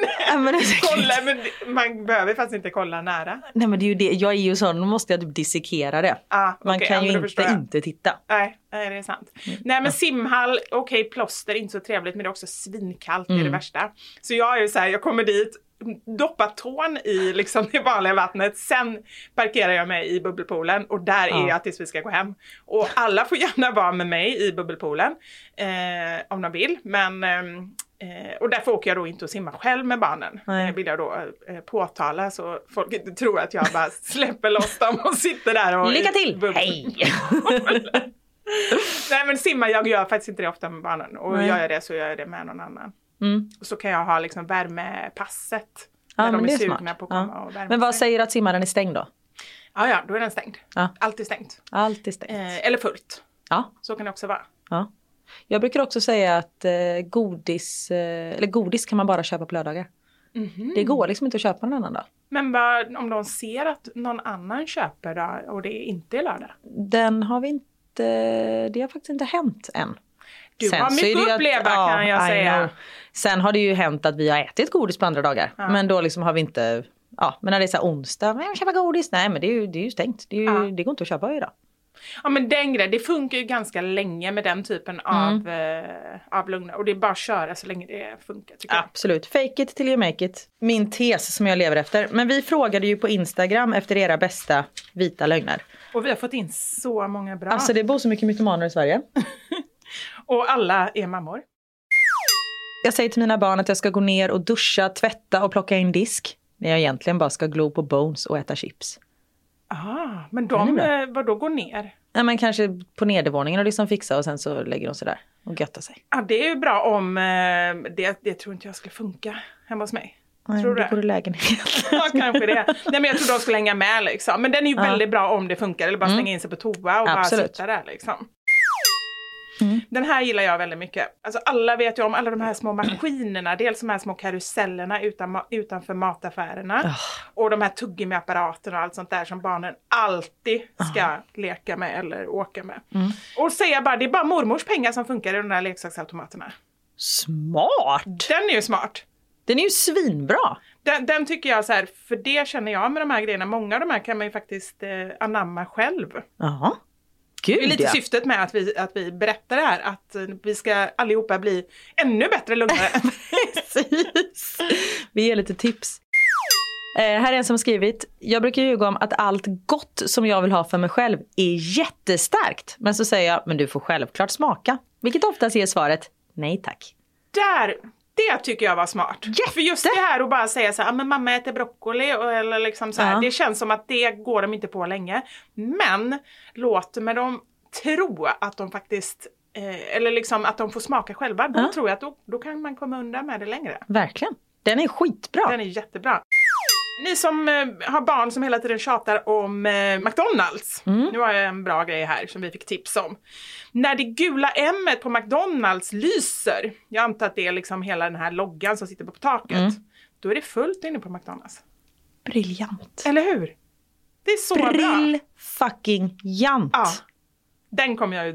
Nej, men. Kolla, men man behöver faktiskt inte kolla nära. Nej men det är ju det, jag är ju sån, då måste jag typ dissekera det. Ah, Man okej, kan ja, ju inte inte titta. Nej, nej, det är sant. Nej men simhall, okej plåster, inte så trevligt men det är också svinkallt, det är det värsta. Så jag är ju så här, jag kommer dit, doppa tån i liksom det vanliga vattnet. Sen parkerar jag mig i bubbelpoolen och där Ja. är jag tills vi ska gå hem. Och alla får gärna vara med mig i bubbelpoolen eh, om de vill. Men ehm, Eh, och därför åker jag då inte och simma själv med barnen. Det vill jag då eh, påtala så folk inte tror att jag bara släpper loss dem och sitter där och... Lycka till! Hej! Nej men simma, jag gör faktiskt inte det ofta med barnen. Och Nej. gör jag det så gör jag det med någon annan. Mm. Så kan jag ha liksom värmepasset. Ja, när de är är sugna smart. på att komma Ja. och värma Men vad säger att simmaren är stängd då? Ja, ja, då är den stängd. Ja. Alltid stängt. Alltid stängt. Eh, eller fullt. Ja. Så kan det också vara. Ja. Jag brukar också säga att eh, godis, eh, eller godis kan man bara köpa på lördagar. Mhm. Det går liksom inte att köpa någon annan dag. Men vad, om de ser att någon annan köper då, och det inte är lördag? Den har vi inte, det har faktiskt inte hänt än. Du Sen har mycket att- uppleva ja, kan jag I säga. know. Sen har det ju hänt att vi har ätit godis på andra dagar. Ja. Men då liksom har vi inte, ja men när det är så här onsdag, men jag köpa godis. Nej men det är ju, det är ju stängt. Det, är ju, Ja. det går inte att köpa idag. Ja men den grejen, det funkar ju ganska länge med den typen av, Mm. eh, av lugnar. Och det är bara att köra så länge det funkar tycker jag. Absolut. Fake it till you make it. Min tes som jag lever efter. Men vi frågade ju på Instagram efter era bästa vita lögner. Och vi har fått in så många bra. Alltså det bor så mycket mytomaner i Sverige. Och alla är mammor. Jag säger till mina barn att jag ska gå ner och duscha, tvätta och plocka in disk. När jag egentligen bara ska glo på Bones och äta chips. Ah, men de, eh, vadå går ner? Nej men kanske på nedervåningen och liksom fixa och sen så lägger de sig där och göttar sig. Ja det är ju bra om, eh, det, det tror inte jag skulle funka hemma hos mig. Nej, Tror du det? bor i lägenhet. Ja kanske det. Nej men jag tror de skulle hänga med liksom. Men den är ju Ja. väldigt bra om det funkar. Eller bara Mm. stänga in sig på toa och Absolut. bara sitta där liksom. Mm. Den här gillar jag väldigt mycket. Alltså alla vet ju om alla de här små maskinerna. Dels de här små karusellerna utan, utanför mataffärerna. Ah. Och de här tuggummiapparaterna och allt sånt där som barnen alltid ska leka med eller åka med. Mm. Och säga bara, det är bara mormors pengar som funkar i de där leksaksautomaterna. Smart! Den är ju smart. Den är ju svinbra. Den, den tycker jag så här, för det känner jag med de här grejerna. Många av de här kan man ju faktiskt eh, anamma själv. Jaha. Gud Det är lite ja. syftet med att vi, att vi berättar det här, att vi ska allihopa bli ännu bättre lugnare. Precis. Vi ger lite tips. Eh, här är en som skrivit. Jag brukar ljuga om att allt gott som jag vill ha för mig själv är jättestarkt. Men så säger jag, men du får självklart smaka. Vilket oftast ger svaret, nej tack. Där, det tycker jag var smart. För just det här att bara säga så här, "Ah, men mamma äter broccoli och, eller liksom så här, Ja. det känns som att det går de inte på länge. Men låt med dem tro att de faktiskt eh, eller liksom att de får smaka själva, då Ja. tror jag att då, då kan man komma undan med det längre. Verkligen. Den är skitbra. Den är jättebra. Ni som eh, har barn som hela tiden tjatar om eh, McDonalds. Mm. Nu har jag en bra grej här som vi fick tips om. När det gula M på McDonalds lyser, jag antar att det är liksom hela den här loggan som sitter på taket. Mm. Då är det fullt inne på McDonalds. Briljant. Eller hur? Det är så bra. Brill fucking jant. Ja. Den kommer jag ju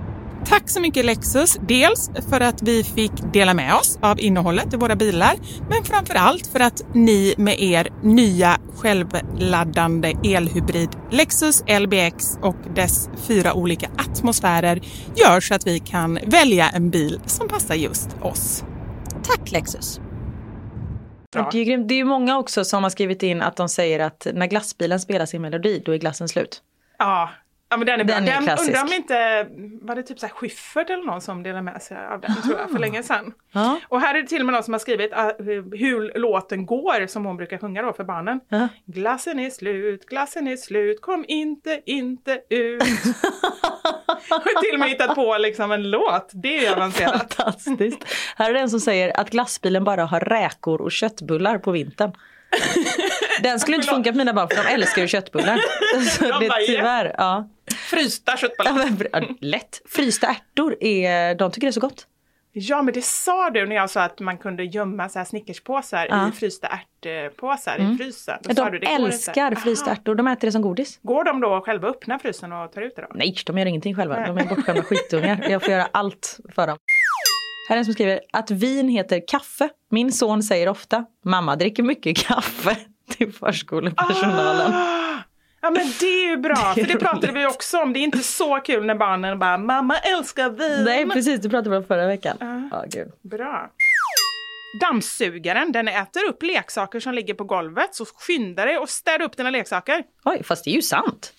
Tack så mycket Lexus, dels för att vi fick dela med oss av innehållet i våra bilar, men framför allt för att ni med er nya självladdande elhybrid Lexus LBX och dess fyra olika atmosfärer gör så att vi kan välja en bil som passar just oss. Tack Lexus! Men Det är, grymt. det är ju många också som har skrivit in att de säger att när glassbilen spelar sin melodi då är glassen slut. Ja, Ja men den är bra. Den Den, undrar om inte, var det typ så här Schyffert eller någon som delade med sig av den tror jag för länge sedan. Ja. Och här är det till och med någon som har skrivit uh, hur låten går som hon brukar sjunga då för barnen. Ja. Glassen är slut, glassen är slut, kom inte, inte ut. har till och med hittat på liksom en låt, det är avancerat. Fantastiskt. Här är det en som säger att glassbilen bara har räkor och köttbullar på vintern. Den skulle inte funka på mina barn för de älskar ju köttbullar. Så De det, bara, tyvärr, ja. Frysta Ja, köttbullar. bra, Lätt. Frysta ärtor, är, de tycker det är så gott. Ja men det sa du när jag sa att man kunde gömma så här snickerspåsar Ja. i frysta ärtpåsar i frysen. Då Ja, De du, älskar frysta Aha. ärtor, de äter det som godis. Går de då själva och öppnar frysen och tar ut det då? Nej, de gör ingenting själva. De är bortskämda skitungar. Jag får göra allt för dem. Här är en som skriver att vin heter kaffe. Min son säger ofta mamma dricker mycket kaffe till förskolepersonalen. Ah! Ja men det är ju bra, Det är för det pratade roligt. vi också om. Det är inte så kul när barnen bara mamma älskar vin. Nej precis, det pratade vi om förra veckan. Ja. Ja, gud. Bra. Dammsugaren, den äter upp leksaker som ligger på golvet. Så skynda dig och städa upp dina leksaker. Oj, fast det är ju sant.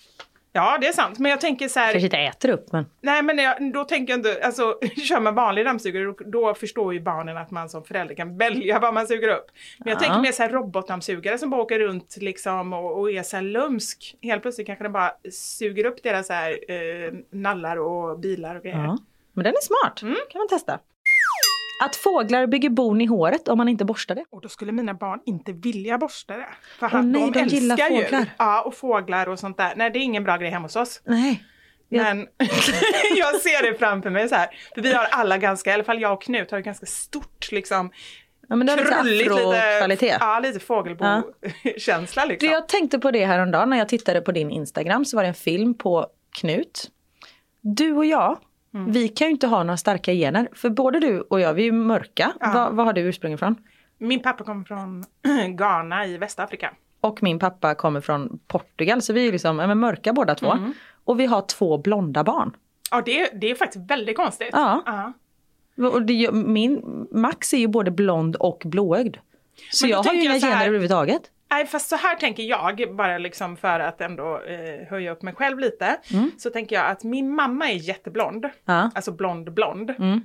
Ja, det är sant. Men jag tänker så här. Kanske inte äter upp men. Nej men jag, då tänker jag inte, alltså kör man vanlig dammsugare då, då förstår ju barnen att man som förälder kan välja vad man suger upp. Men jag Ja. tänker mer så här robotdammsugare som bara åker runt liksom och, och är så här lumsk. Helt plötsligt kanske den bara suger upp deras så här, eh, nallar och bilar och grejer. Ja. Men den är smart, Mm. kan man testa. Att fåglar bygger bon i håret om man inte borstar det. Och då skulle mina barn inte vilja borsta det. För han, nej, de, de gillar älskar ju. fåglar. Ja, och fåglar och sånt där. Nej, det är ingen bra grej hemma hos oss. Nej. Men jag ser det framför mig så här. För vi har alla ganska, i alla fall jag och Knut har ju ganska stort liksom Ja, men det är lite afro-kvalitet. Ja, lite fågelbo-känsla liksom. Du, jag tänkte på det häromdagen när jag tittade på din Instagram så var det en film på Knut. Du och jag, Mm. vi kan ju inte ha några starka gener. För både du och jag, vi är ju mörka. Vad vad har du ursprung ifrån? Min pappa kommer från Ghana i Västafrika. Och min pappa kommer från Portugal så vi är liksom ja, mörka båda två. Mm. Och vi har två blonda barn. Ja, det, det är faktiskt väldigt konstigt. Ja. Ja. Och det, min Max är ju både blond och blåögd. Så jag har ju inga gener överhuvudtaget. Nej, fast så här tänker jag, bara liksom för att ändå eh, höja upp mig själv lite. Så tänker jag att min mamma är jätteblond. Mm. Ja. Alltså blond blond. Mm.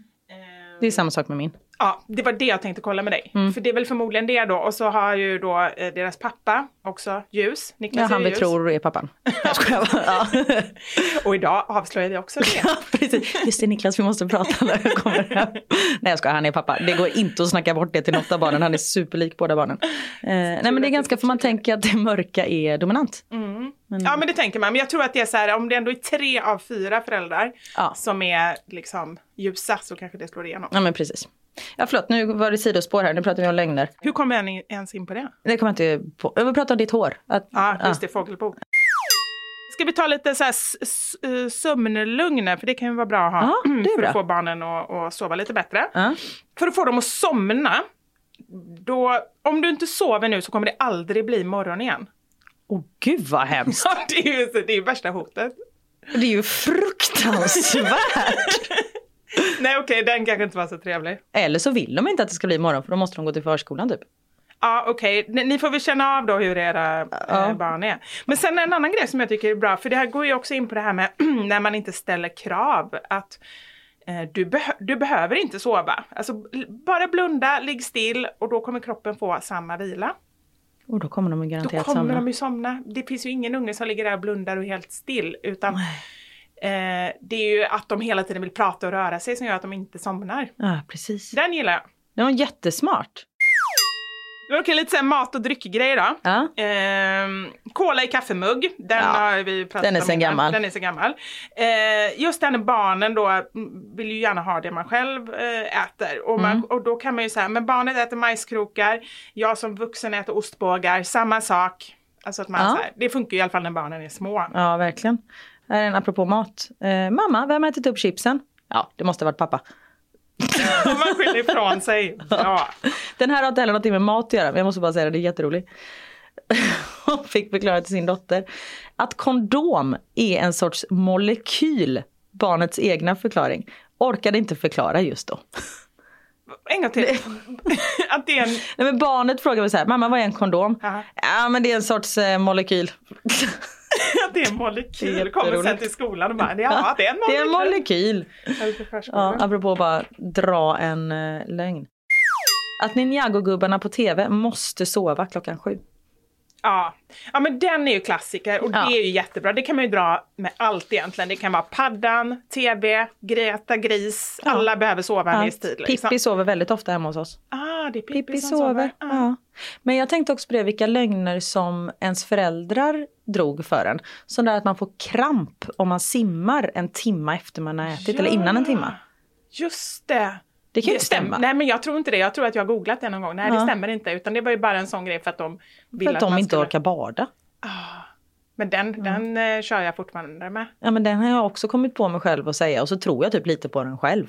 Det är samma sak med min. Ja, det var det jag tänkte kolla med dig. Mm. För det är väl förmodligen det då. Och så har ju då eh, deras pappa också ljus. Ja, Niklas är han vi ljus. tror är pappan. Ja. Och idag avslöjade jag också det. Precis. Just det Niklas, vi måste prata när jag kommer hem. Nej jag skojar, han är pappa. Det går inte att snacka bort det till något av barnen. Han är superlik båda barnen. Eh, nej men det är ganska för man tänker att det mörka är dominant. Mm. Ja men det tänker man. Men jag tror att det är så här, om det ändå är tre av fyra föräldrar Ja. som är liksom ljusa så kanske det slår igenom. Ja men precis. Ja förlåt, nu var det sidospår här. Nu pratar vi om lögner. Hur kommer jag ni- ens in på det? Det kommer jag inte på. Jag vill prata om ditt hår. Ja, just det, fågelbo. Ska vi ta lite så här eh, sömnlugn, för det kan ju vara bra att ha. Ja, det är för bra. att få barnen att, att sova lite bättre. Ja. För att få dem att somna, då, om du inte sover nu så kommer det aldrig bli morgon igen. Åh gud vad hemskt. Det är ju det är värsta hotet. Det är ju fruktansvärt. Nej okej, den kanske inte var så trevlig. Eller så vill de inte att det ska bli morgon för då måste de gå till förskolan typ. Ja okej, Ni- ni får väl känna av då hur era eh, barn är. Men sen en annan grej som jag tycker är bra, för det här går ju också in på det här med när man inte ställer krav. Att eh, du, beh- du behöver inte sova. Alltså bara blunda, ligg still och då kommer kroppen få samma vila. Och då kommer de ju Då garanterat kommer somna. de ju somna. Det finns ju ingen unge som ligger där och blundar och är helt still. Utan eh, det är ju att de hela tiden vill prata och röra sig som gör att de inte somnar. Ja precis. Den gillar jag. Det var jättesmart. Okej, lite såhär mat och dryckgrejer då. Ja. Ehm, cola i kaffemugg, den Ja, har vi pratat den är om sen innan. gammal. Den är så gammal. Eh, just det med barnen då vill ju gärna ha det man själv eh, äter. Och, man, Mm. och då kan man ju säga, men barnet äter majskrokar, jag som vuxen äter ostbågar, samma sak. Alltså att man Ja. så här, det funkar ju i alla fall när barnen är små. Ja, verkligen. Här är en apropå mat. Eh, mamma, vem har ätit upp chipsen? Ja, det måste ha varit pappa. man skyller ifrån sig. Ja. Den här har inte heller någonting med mat att göra, men jag måste bara säga det, det är jätteroligt. Hon fick förklara till sin dotter att kondom är en sorts molekyl, barnets egna förklaring. Orkade inte förklara just då. En gång till. att det är en... Nej, men barnet frågade mig så här, mamma vad är en kondom? Ja. Ja men det är en sorts eh, molekyl. att det är en molekyl. Kommer sen till skolan och bara, ja det är en Det är en molekyl. molekyl. Ja, apropå bara dra en eh, lögn. Att Ninjago-gubbarna på tv måste sova klockan sju. Ja. ja, men den är ju klassiker och Ja. det är ju jättebra. Det kan man ju dra med allt egentligen. Det kan vara Paddan, TV, Greta, Gris. Ja. Alla behöver sova en Ja, viss tid. Liksom. Pippi sover väldigt ofta hemma hos oss. Ah, det är Pippi, Pippi som sover. sover. Ah. Ja. Men jag tänkte också på det, vilka lögner som ens föräldrar drog för en. Som där att man får kramp om man simmar en timma efter man har ätit eller innan en timma. Just det. Det kan ju inte stämma. Nej men jag tror inte det. Jag tror att jag har googlat det någon gång. Nej det Ja. stämmer inte. Utan det var ju bara en sån grej för att de ville För att de inte skulle... orkar bada. Men den, den eh, kör jag fortfarande med. Ja men den har jag också kommit på mig själv att säga och så tror jag typ lite på den själv.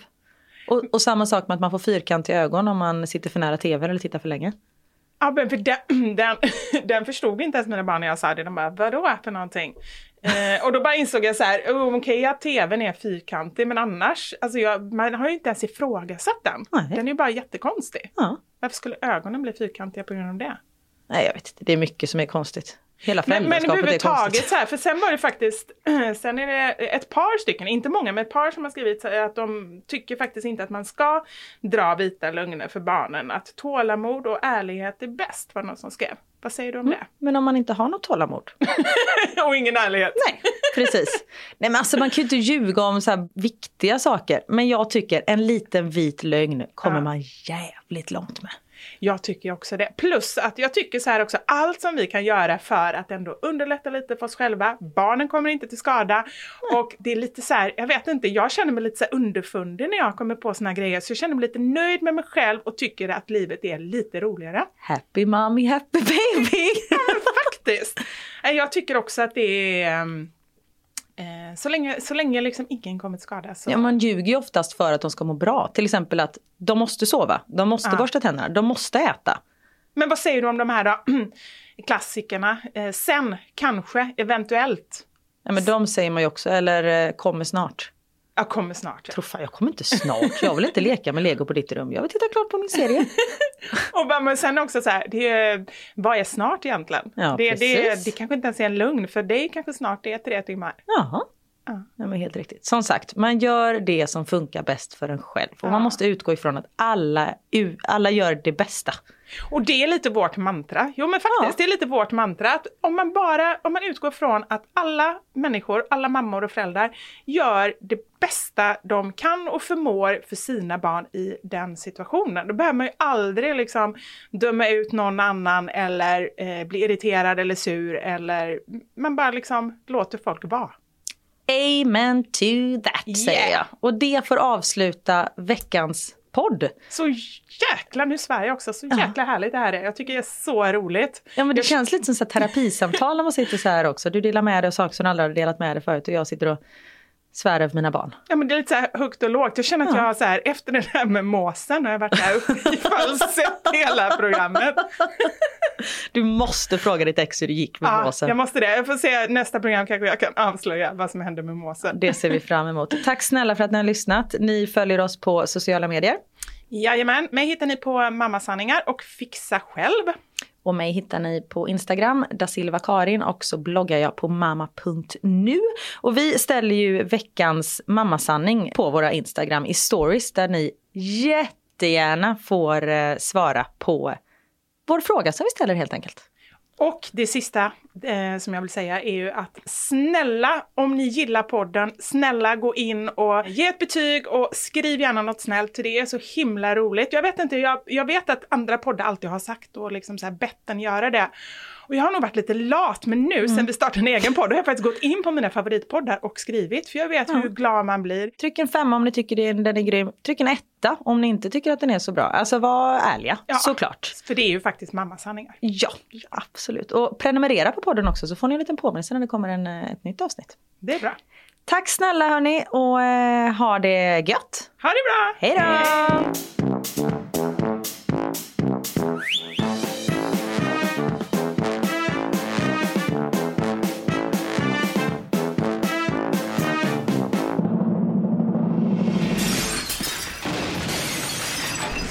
Och, och samma sak med att man får fyrkantiga ögon om man sitter för nära tvn eller tittar för länge. Ja men för den, den, den förstod inte ens mina barn när jag sa det. De bara vadå för någonting? Eh, och då bara insåg jag så här, oh, okej att tvn är fyrkantig men annars, alltså jag, man har ju inte ens ifrågasatt den. Nej. Den är ju bara jättekonstig. Ja. Varför skulle ögonen bli fyrkantiga på grund av det? Nej jag vet inte, det är mycket som är konstigt. Hela Men, men överhuvudtaget så här, för sen var det faktiskt, sen är det ett par stycken, inte många, men ett par som har skrivit att de tycker faktiskt inte att man ska dra vita lögner för barnen. Att tålamod och ärlighet är bäst, var någon som skrev. Vad säger du om det? Men om man inte har något tålamod. och ingen ärlighet. Nej, precis. Nej men alltså man kan ju inte ljuga om så här viktiga saker. Men jag tycker en liten vit lögn kommer Ja. man jävligt långt med. Jag tycker också det. Plus att jag tycker så här också, allt som vi kan göra för att ändå underlätta lite för oss själva. Barnen kommer inte till skada. Och det är lite så här, jag vet inte, jag känner mig lite så underfundig när jag kommer på såna grejer. Så jag känner mig lite nöjd med mig själv och tycker att livet är lite roligare. Happy mommy, happy baby. Faktiskt. Jag tycker också att det är ehm, eh, så länge, så länge liksom ingen kommer till skada. Så. Ja, man ljuger ju oftast för att de ska må bra. Till exempel att de måste sova, de måste Ja. borsta tänderna, de måste äta. Men vad säger du om de här då? klassikerna? Eh, sen, kanske, eventuellt. Ja, men de säger man ju också, eller eh, kommer snart. Jag kommer snart. Ja. Tror fan, jag kommer inte snart. Jag vill inte leka med lego på ditt rum. Jag vill titta klart på min serie. Och men sen också så här, det är, vad är snart egentligen? Ja, det, det, precis. det kanske inte ens är en lugn, för dig kanske snart är tre timmar. Jaha. Ja. Ja, men helt riktigt. Som sagt, man gör det som funkar bäst för en själv. Och man Ja. måste utgå ifrån att alla, alla gör det bästa. Och det är lite vårt mantra. Jo men faktiskt, Ja. det är lite vårt mantra. Att om man bara, om man utgår från att alla människor, alla mammor och föräldrar gör det bästa de kan och förmår för sina barn i den situationen. Då behöver man ju aldrig liksom döma ut någon annan eller eh, bli irriterad eller sur eller man bara liksom låter folk vara. Amen to that säger Yeah. jag. Och det får avsluta veckans podd. Så jäkla, nu svär jag också, så jäkla härligt det här är. Jag tycker det är så roligt. Ja men det Jag- känns lite som så här terapisamtal när man sitter så här också. Du delar med dig av saker som du aldrig har delat med dig förut och jag sitter och svär över mina barn. Ja men det är lite så här högt och lågt. Jag känner att Ja. jag har så här, efter det där med måsen har jag varit där uppe i falsett hela programmet. Du måste fråga ditt ex hur det gick med Ja, måsen. jag måste det. Jag får se nästa program kanske jag kan avslöja vad som hände med måsen. Det ser vi fram emot. Tack snälla för att ni har lyssnat. Ni följer oss på sociala medier. Jajamän, mig hittar ni på Mammasanningar och Fixa själv. Och mig hittar ni på Instagram, da Silva Karin och så bloggar jag på mamma.nu. Och vi ställer ju veckans mammasanning på våra Instagram i stories där ni jättegärna får eh, svara på vår fråga som vi ställer helt enkelt. Och det sista eh, som jag vill säga är ju att snälla, om ni gillar podden, snälla gå in och ge ett betyg och skriv gärna något snällt. Det är så himla roligt. Jag vet inte, jag, jag vet att andra poddar alltid har sagt och liksom så här bett en göra det. Och jag har nog varit lite lat, men nu sen vi startade en egen podd har jag faktiskt gått in på mina favoritpoddar och skrivit, för jag vet hur glad man blir. Tryck en femma om ni tycker den är grym. Tryck en etta om ni inte tycker att den är så bra. Alltså var ärliga, Ja. såklart. För det är ju faktiskt mammasanningar. Ja, absolut. Och prenumerera på podden också så får ni en liten påminnelse när det kommer en, eh, ett nytt avsnitt. Det är bra. Tack snälla hörni och eh, ha det gött. Ha det bra! Hej då!